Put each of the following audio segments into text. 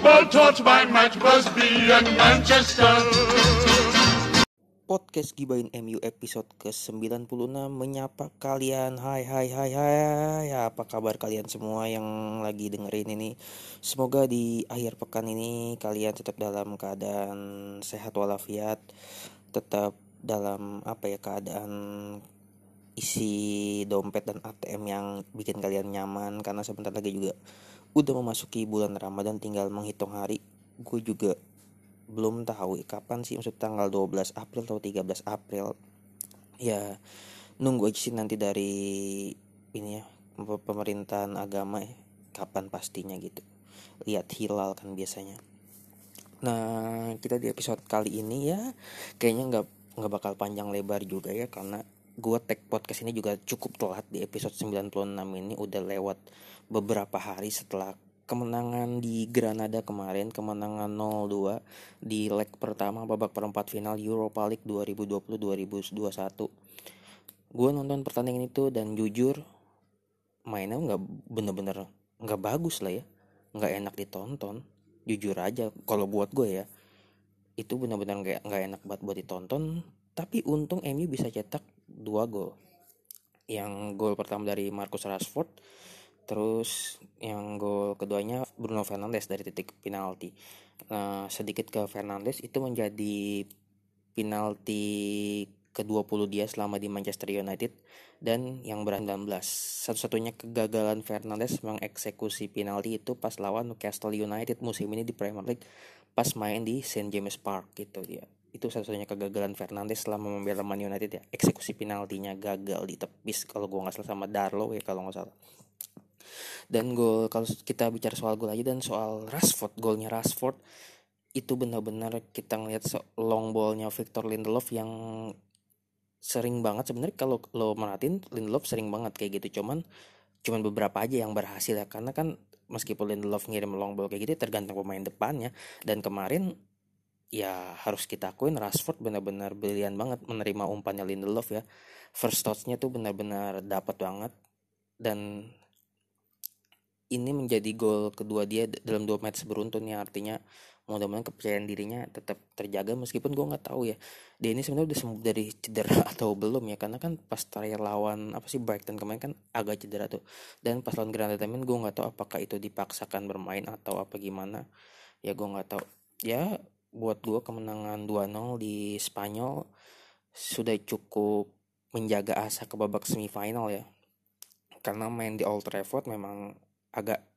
football taught by Matt Busby and Manchester. Podcast Gibain MU episode ke-96 menyapa kalian. Hai hai hai hai. Apa kabar kalian semua yang lagi dengerin ini? Semoga di akhir pekan ini kalian tetap dalam keadaan sehat walafiat. Tetap dalam apa ya keadaan isi dompet dan ATM yang bikin kalian nyaman. Karena sebentar lagi juga udah memasuki bulan Ramadan tinggal menghitung hari. Gue juga belum tahu kapan sih maksud tanggal 12 April atau 13 April. Ya nunggu aja sih nanti dari ini ya pemerintahan agama ya kapan pastinya gitu. Lihat hilal kan biasanya. Nah kita di episode kali ini ya kayaknya nggak nggak bakal panjang lebar juga ya karena gue tag podcast ini juga cukup telat di episode 96 ini udah lewat beberapa hari setelah kemenangan di Granada kemarin kemenangan 0-2 di leg pertama babak perempat final Europa League 2020-2021 gue nonton pertandingan itu dan jujur mainnya nggak bener-bener nggak bagus lah ya. Nggak enak ditonton jujur aja. Kalau buat gue ya itu bener-bener nggak nggak enak buat buat ditonton. Tapi untung MU bisa cetak dua gol yang gol pertama dari Marcus Rashford Terus yang gol keduanya Bruno Fernandes dari titik penalti. Nah, sedikit ke Fernandes itu menjadi penalti ke-20 dia selama di Manchester United dan yang ber-19. Satu-satunya kegagalan Fernandes mengeksekusi penalti itu pas lawan Newcastle United musim ini di Premier League pas main di St James Park gitu dia. Itu satu-satunya kegagalan Fernandes selama membela Man United ya. Eksekusi penaltinya gagal di tepis kalau gua nggak salah sama Darlow ya kalau nggak salah. Dan gol kalau kita bicara soal gol aja dan soal Rashford golnya Rashford itu benar-benar kita ngeliat long ballnya Victor Lindelof yang sering banget. Sebenarnya kalau lo merhatiin Lindelof sering banget kayak gitu. Cuman cuman beberapa aja yang berhasil ya. Karena kan meskipun Lindelof ngirim long ball kayak gitu tergantung pemain depannya. Dan kemarin ya harus kita akuin Rashford benar-benar brilian banget menerima umpannya Lindelof ya. First touchnya tuh benar-benar dapat banget. Dan ini menjadi gol kedua dia dalam dua match beruntun ya artinya mudah-mudahan kepercayaan dirinya tetap terjaga meskipun gue nggak tahu ya. Dia ini sebenarnya udah sembuh dari cedera atau belum ya karena kan pas terakhir lawan apa sih Brighton kemarin kan agak cedera tuh. Dan pas lawan Granada Tamen gue nggak tahu apakah itu dipaksakan bermain atau apa gimana. Ya gue nggak tahu. Ya buat gue kemenangan 2-0 di Spanyol sudah cukup menjaga asa ke babak semifinal ya. Karena main di Old Trafford memang agak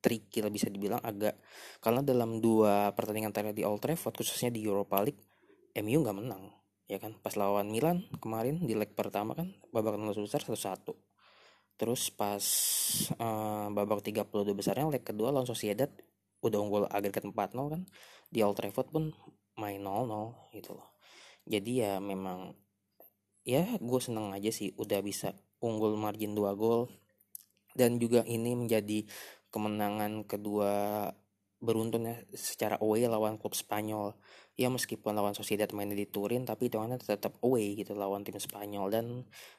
tricky lah bisa dibilang agak karena dalam dua pertandingan terakhir di Old Trafford khususnya di Europa League MU nggak menang ya kan? Pas lawan Milan kemarin di leg pertama kan babak 16 besar satu satu terus pas uh, babak 32 besarnya leg kedua lawan Sociedad udah unggul agregat 4-0 kan di Old Trafford pun main 0-0 gitu loh. Jadi ya memang ya gue seneng aja sih udah bisa unggul margin 2 gol. Dan juga ini menjadi kemenangan kedua beruntun ya secara away lawan klub Spanyol. Ya meskipun lawan Sociedad mainnya di Turin tapi hitungannya tetap away gitu lawan tim Spanyol. Dan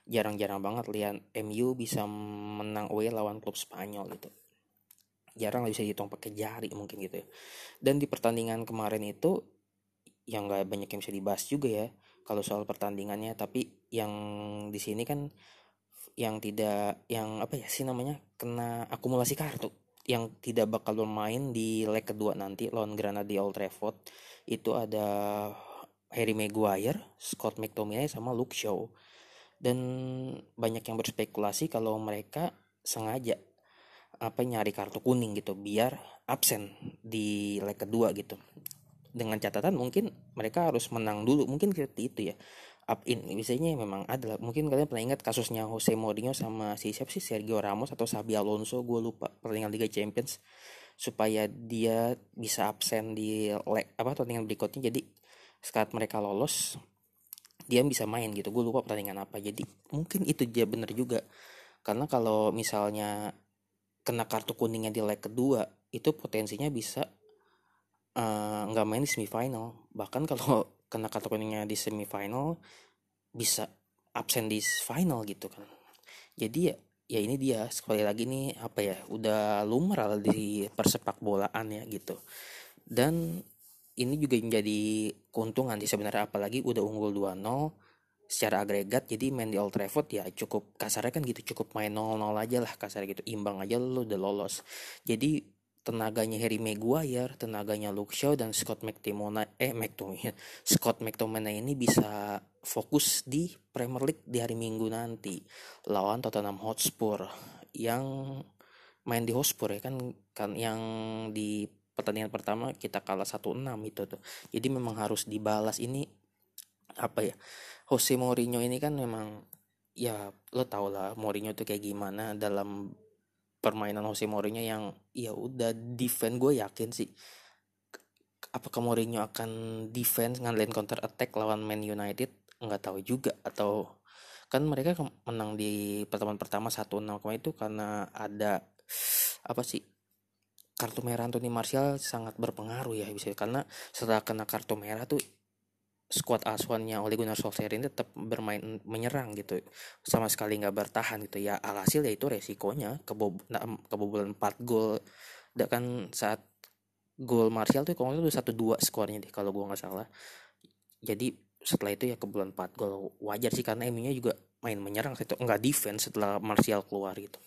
jarang-jarang banget lihat MU bisa menang away lawan klub Spanyol gitu jarang bisa dihitung pakai jari mungkin gitu ya. Dan di pertandingan kemarin itu yang gak banyak yang bisa dibahas juga ya kalau soal pertandingannya. Tapi yang di sini kan yang tidak yang apa ya sih namanya kena akumulasi kartu. Yang tidak bakal bermain di leg kedua nanti lawan Granada di Old Trafford itu ada Harry Maguire, Scott McTominay sama Luke Shaw. Dan banyak yang berspekulasi kalau mereka sengaja apa nyari kartu kuning gitu biar absen di leg kedua gitu. Dengan catatan mungkin mereka harus menang dulu mungkin seperti itu ya. Up in biasanya memang ada lah mungkin kalian pernah ingat kasusnya Jose Mourinho sama si siapa sih Sergio Ramos atau Xabi Alonso gue lupa pertandingan Liga Champions supaya dia bisa absen di leg apa pertandingan berikutnya. Jadi saat mereka lolos dia bisa main gitu. Gue lupa pertandingan apa. Jadi mungkin itu dia bener juga. Karena kalau misalnya kena kartu kuningnya di leg kedua itu potensinya bisa eh, nggak uh, main di semifinal. Bahkan kalau kena kartu kuningnya di semifinal bisa absen di final gitu kan. Jadi ya ya ini dia sekali lagi nih apa ya udah lumrah di persepak bolaan ya gitu. Dan ini juga menjadi keuntungan sih sebenarnya apalagi udah unggul 2-0 secara agregat jadi main di Old Trafford ya cukup kasarnya kan gitu cukup main 0-0 aja lah kasarnya gitu imbang aja lu udah lolos jadi tenaganya Harry Maguire, tenaganya Luke Shaw dan Scott McTominay eh McTominay Scott McTominay ini bisa fokus di Premier League di hari Minggu nanti lawan Tottenham Hotspur yang main di Hotspur ya kan kan yang di pertandingan pertama kita kalah 1-6 itu tuh. Jadi memang harus dibalas ini apa ya? Jose Mourinho ini kan memang ya lo tau lah Mourinho tuh kayak gimana dalam permainan Jose Mourinho yang ya udah defense gue yakin sih apakah Mourinho akan defense ngandelin counter attack lawan Man United nggak tahu juga atau kan mereka menang di pertemuan pertama satu 0 kemarin itu karena ada apa sih kartu merah Anthony Martial sangat berpengaruh ya bisa karena setelah kena kartu merah tuh skuad asuhannya oleh Gunnar Solskjaer ini tetap bermain menyerang gitu. Sama sekali nggak bertahan gitu. Ya alhasil ya itu resikonya. Kebob kebobolan 4 gol. Dan kan saat gol Martial tuh kalau itu satu dua skornya deh kalau gua nggak salah. Jadi setelah itu ya kebobolan 4 gol. Wajar sih karena eminya juga main menyerang itu nggak defense setelah Martial keluar gitu.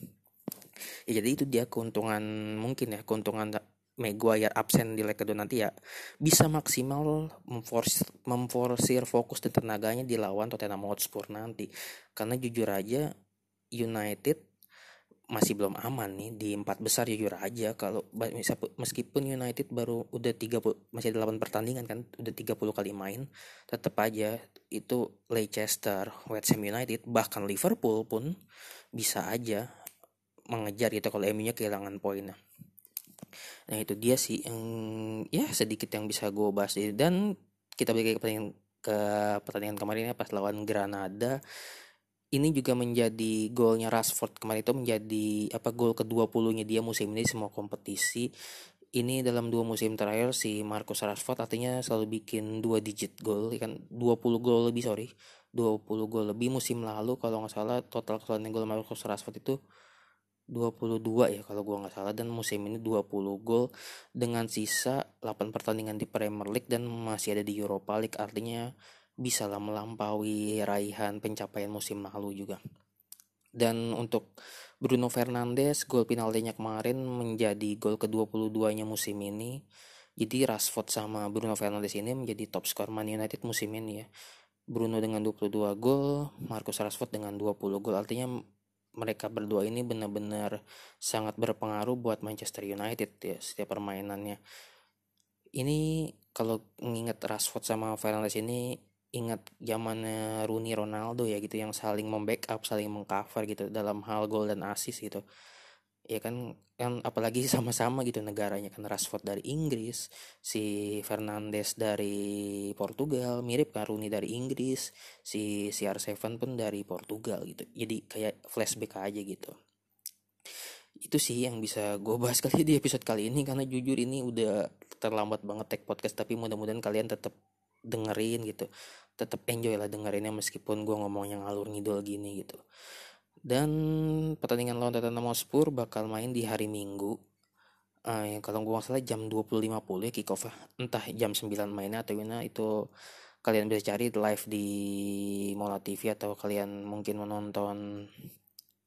Ya jadi itu dia keuntungan mungkin ya. Keuntungan Maguire absen di leg kedua nanti ya bisa maksimal memforsir, memforsir fokus dan tenaganya di lawan Tottenham Hotspur nanti. Karena jujur aja United masih belum aman nih di empat besar jujur aja. Kalau meskipun United baru udah 30 masih ada 8 pertandingan kan udah 30 kali main tetap aja itu Leicester, West Ham United bahkan Liverpool pun bisa aja mengejar gitu kalau MU-nya kehilangan poinnya nah itu dia sih yang ya sedikit yang bisa gue bahas dan kita balik ke pertandingan ke pertandingan kemarin ya pas lawan Granada. Ini juga menjadi golnya Rashford kemarin itu menjadi apa gol ke-20-nya dia musim ini semua kompetisi. Ini dalam dua musim terakhir si Marcus Rashford artinya selalu bikin dua digit gol ya kan? 20 gol lebih sorry. 20 gol lebih musim lalu kalau nggak salah total keseluruhan gol Marcus Rashford itu 22 ya kalau gua nggak salah dan musim ini 20 gol dengan sisa 8 pertandingan di Premier League dan masih ada di Europa League artinya bisa lah melampaui raihan pencapaian musim lalu juga. Dan untuk Bruno Fernandes gol penaltinya kemarin menjadi gol ke-22-nya musim ini. Jadi Rashford sama Bruno Fernandes ini menjadi top skor Man United musim ini ya. Bruno dengan 22 gol, Marcus Rashford dengan 20 gol. Artinya mereka berdua ini benar-benar sangat berpengaruh buat Manchester United ya setiap permainannya. Ini kalau mengingat Rashford sama Fernandes ini ingat zaman Rooney Ronaldo ya gitu yang saling membackup, saling mengcover gitu dalam hal gol dan assist gitu ya kan kan apalagi sama-sama gitu negaranya kan Rashford dari Inggris si Fernandes dari Portugal mirip kan Rooney dari Inggris si CR7 pun dari Portugal gitu. Jadi kayak flashback aja gitu. Itu sih yang bisa gue bahas kali di episode kali ini karena jujur ini udah terlambat banget tag podcast tapi mudah-mudahan kalian tetap dengerin gitu. Tetap enjoy lah dengerinnya meskipun gue ngomong yang ngalur ngidol gini gitu dan pertandingan lawan Tottenham Hotspur bakal main di hari Minggu. Uh, kalau gue salah jam 20.50 ya kick off entah jam 9 mainnya atau gimana itu kalian bisa cari live di Mola TV atau kalian mungkin menonton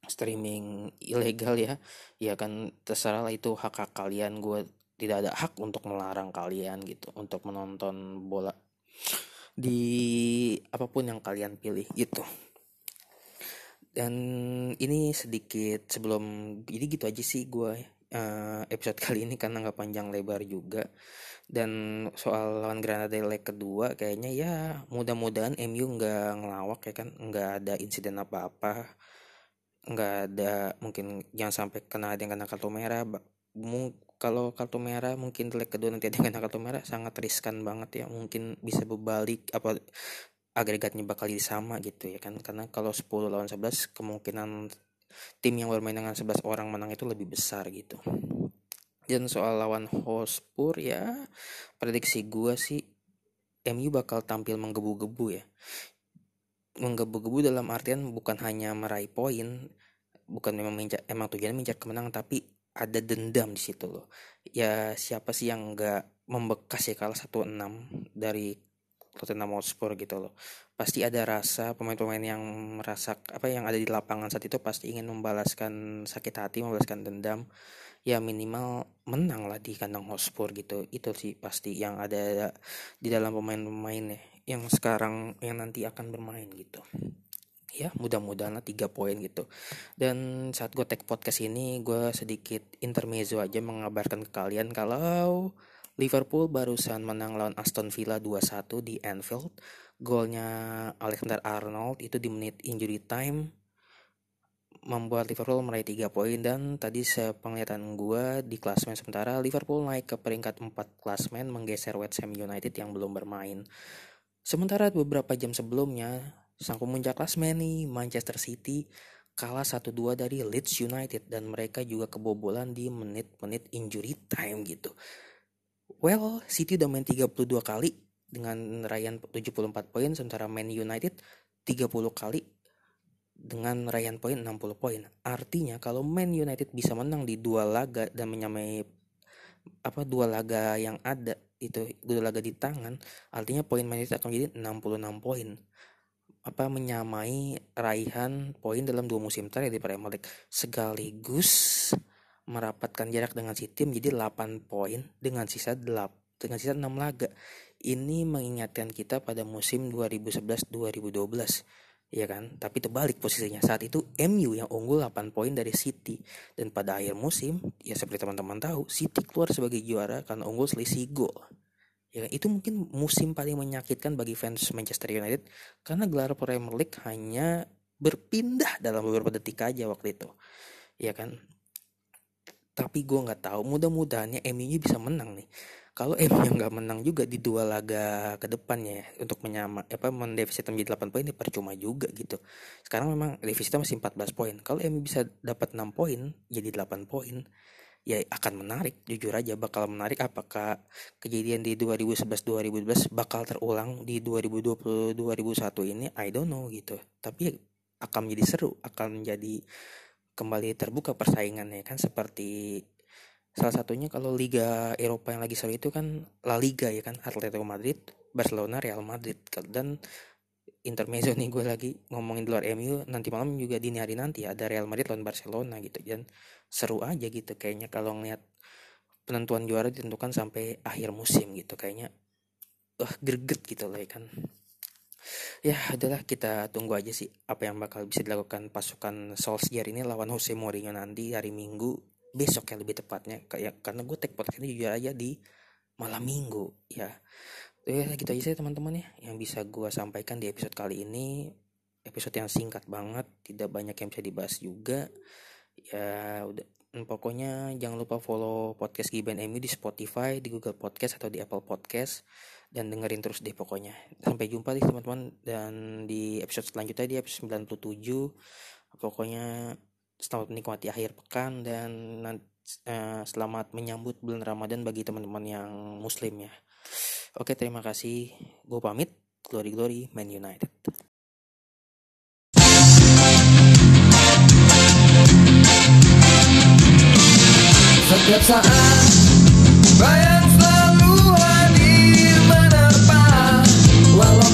streaming ilegal ya. Ya kan terserah lah itu hak hak kalian. Gue tidak ada hak untuk melarang kalian gitu untuk menonton bola di apa pun yang kalian pilih gitu dan ini sedikit sebelum jadi gitu aja sih gue uh, episode kali ini karena nggak panjang lebar juga. Dan soal lawan Granada leg kedua kayaknya ya mudah-mudahan MU nggak ngelawak ya kan nggak ada insiden apa-apa. Nggak ada mungkin jangan sampai kena ada yang kena kartu merah. Kalau kartu merah mungkin leg kedua nanti ada yang kena kartu merah sangat riskan banget ya. Mungkin bisa berbalik apa agregatnya bakal jadi sama gitu ya kan. Karena kalau 10 lawan 11 kemungkinan tim yang bermain dengan 11 orang menang itu lebih besar gitu. Dan soal lawan Hotspur ya prediksi gue sih MU bakal tampil menggebu-gebu ya. Menggebu-gebu dalam artian bukan hanya meraih poin bukan memang mencar, emang tujuannya mencar kemenangan tapi ada dendam di situ loh. Ya siapa sih yang nggak membekas ya kalah 1-6 dari Tottenham Hotspur gitu loh. Pasti ada rasa pemain-pemain yang merasa apa yang ada di lapangan saat itu pasti ingin membalaskan sakit hati membalaskan dendam. Ya minimal menang lah di kandang Hotspur gitu. Itu sih pasti yang ada di dalam pemain-pemainnya yang sekarang yang nanti akan bermain gitu. Ya mudah-mudahan lah tiga poin gitu. Dan saat gue take podcast ini gue sedikit intermezzo aja mengabarkan ke kalian kalau Liverpool barusan menang lawan Aston Villa 2-1 di Anfield golnya Alexander Arnold itu di menit injury time membuat Liverpool meraih 3 poin dan tadi sepenglihatan gue di klasmen sementara Liverpool naik ke peringkat 4 klasmen menggeser West Ham United yang belum bermain. Sementara beberapa jam sebelumnya Sang pemuncak klasmen nih Manchester City kalah 1-2 dari Leeds United dan mereka juga kebobolan di menit-menit injury time gitu. Well, City udah main 32 kali dengan raihan 74 poin sementara Man United 30 kali dengan raihan poin 60 poin. Artinya kalau Man United bisa menang di dua laga dan menyamai apa dua laga yang ada itu dua laga di tangan, artinya poin Man United akan menjadi 66 poin apa menyamai raihan poin dalam dua musim terakhir di Premier League sekaligus merapatkan jarak dengan City menjadi 8 poin dengan sisa 8 dengan sisa 6 laga. Ini mengingatkan kita pada musim 2011-2012 ya kan tapi terbalik posisinya saat itu MU yang unggul 8 poin dari City dan pada akhir musim ya seperti teman-teman tahu City keluar sebagai juara karena unggul selisih gol Ya, itu mungkin musim paling menyakitkan bagi fans Manchester United karena gelar Premier League hanya berpindah dalam beberapa detik aja waktu itu. Ya kan? Tapi gue nggak tahu. Mudah-mudahannya MU bisa menang nih. Kalau MU nggak menang juga di dua laga ke depannya ya, untuk menyama apa mendefisit menjadi 8 poin ya percuma juga gitu. Sekarang memang defisitnya masih 14 poin. Kalau MU bisa dapat 6 poin jadi 8 poin ya akan menarik jujur aja bakal menarik apakah kejadian di 2011 2012 bakal terulang di 2020 2001 ini I don't know gitu tapi akan menjadi seru akan menjadi kembali terbuka persaingannya. Kan seperti salah satunya kalau Liga Eropa yang lagi seru itu kan La Liga ya kan Atletico Madrid Barcelona Real Madrid. Dan intermezzo nih gue lagi ngomongin di luar MU nanti malam juga dini hari nanti ada Real Madrid lawan Barcelona gitu. Dan seru aja gitu kayaknya kalau ngeliat penentuan juara ditentukan sampai akhir musim gitu kayaknya wah greget gitu lah ya kan ya adalah kita tunggu aja sih apa yang bakal bisa dilakukan pasukan Solskjaer ini lawan Jose Mourinho nanti hari Minggu besok ya lebih tepatnya. Kayak karena gue take podcast ini jujur aja di malam minggu ya. Ya gitu aja sih teman-teman ya yang bisa gue sampaikan di episode kali ini. Episode yang singkat banget tidak banyak yang bisa dibahas juga. Ya udah hmm, pokoknya jangan lupa follow podcast Giban Emi di Spotify di Google Podcast atau di Apple Podcast dan dengerin terus deh pokoknya sampai jumpa nih teman-teman dan di episode selanjutnya di episode 97 pokoknya selamat menikmati akhir pekan dan uh, selamat menyambut bulan Ramadan bagi teman-teman yang muslim ya Oke, terima kasih. Gue pamit. Glory Glory Man United. Setiap saat bayang Walau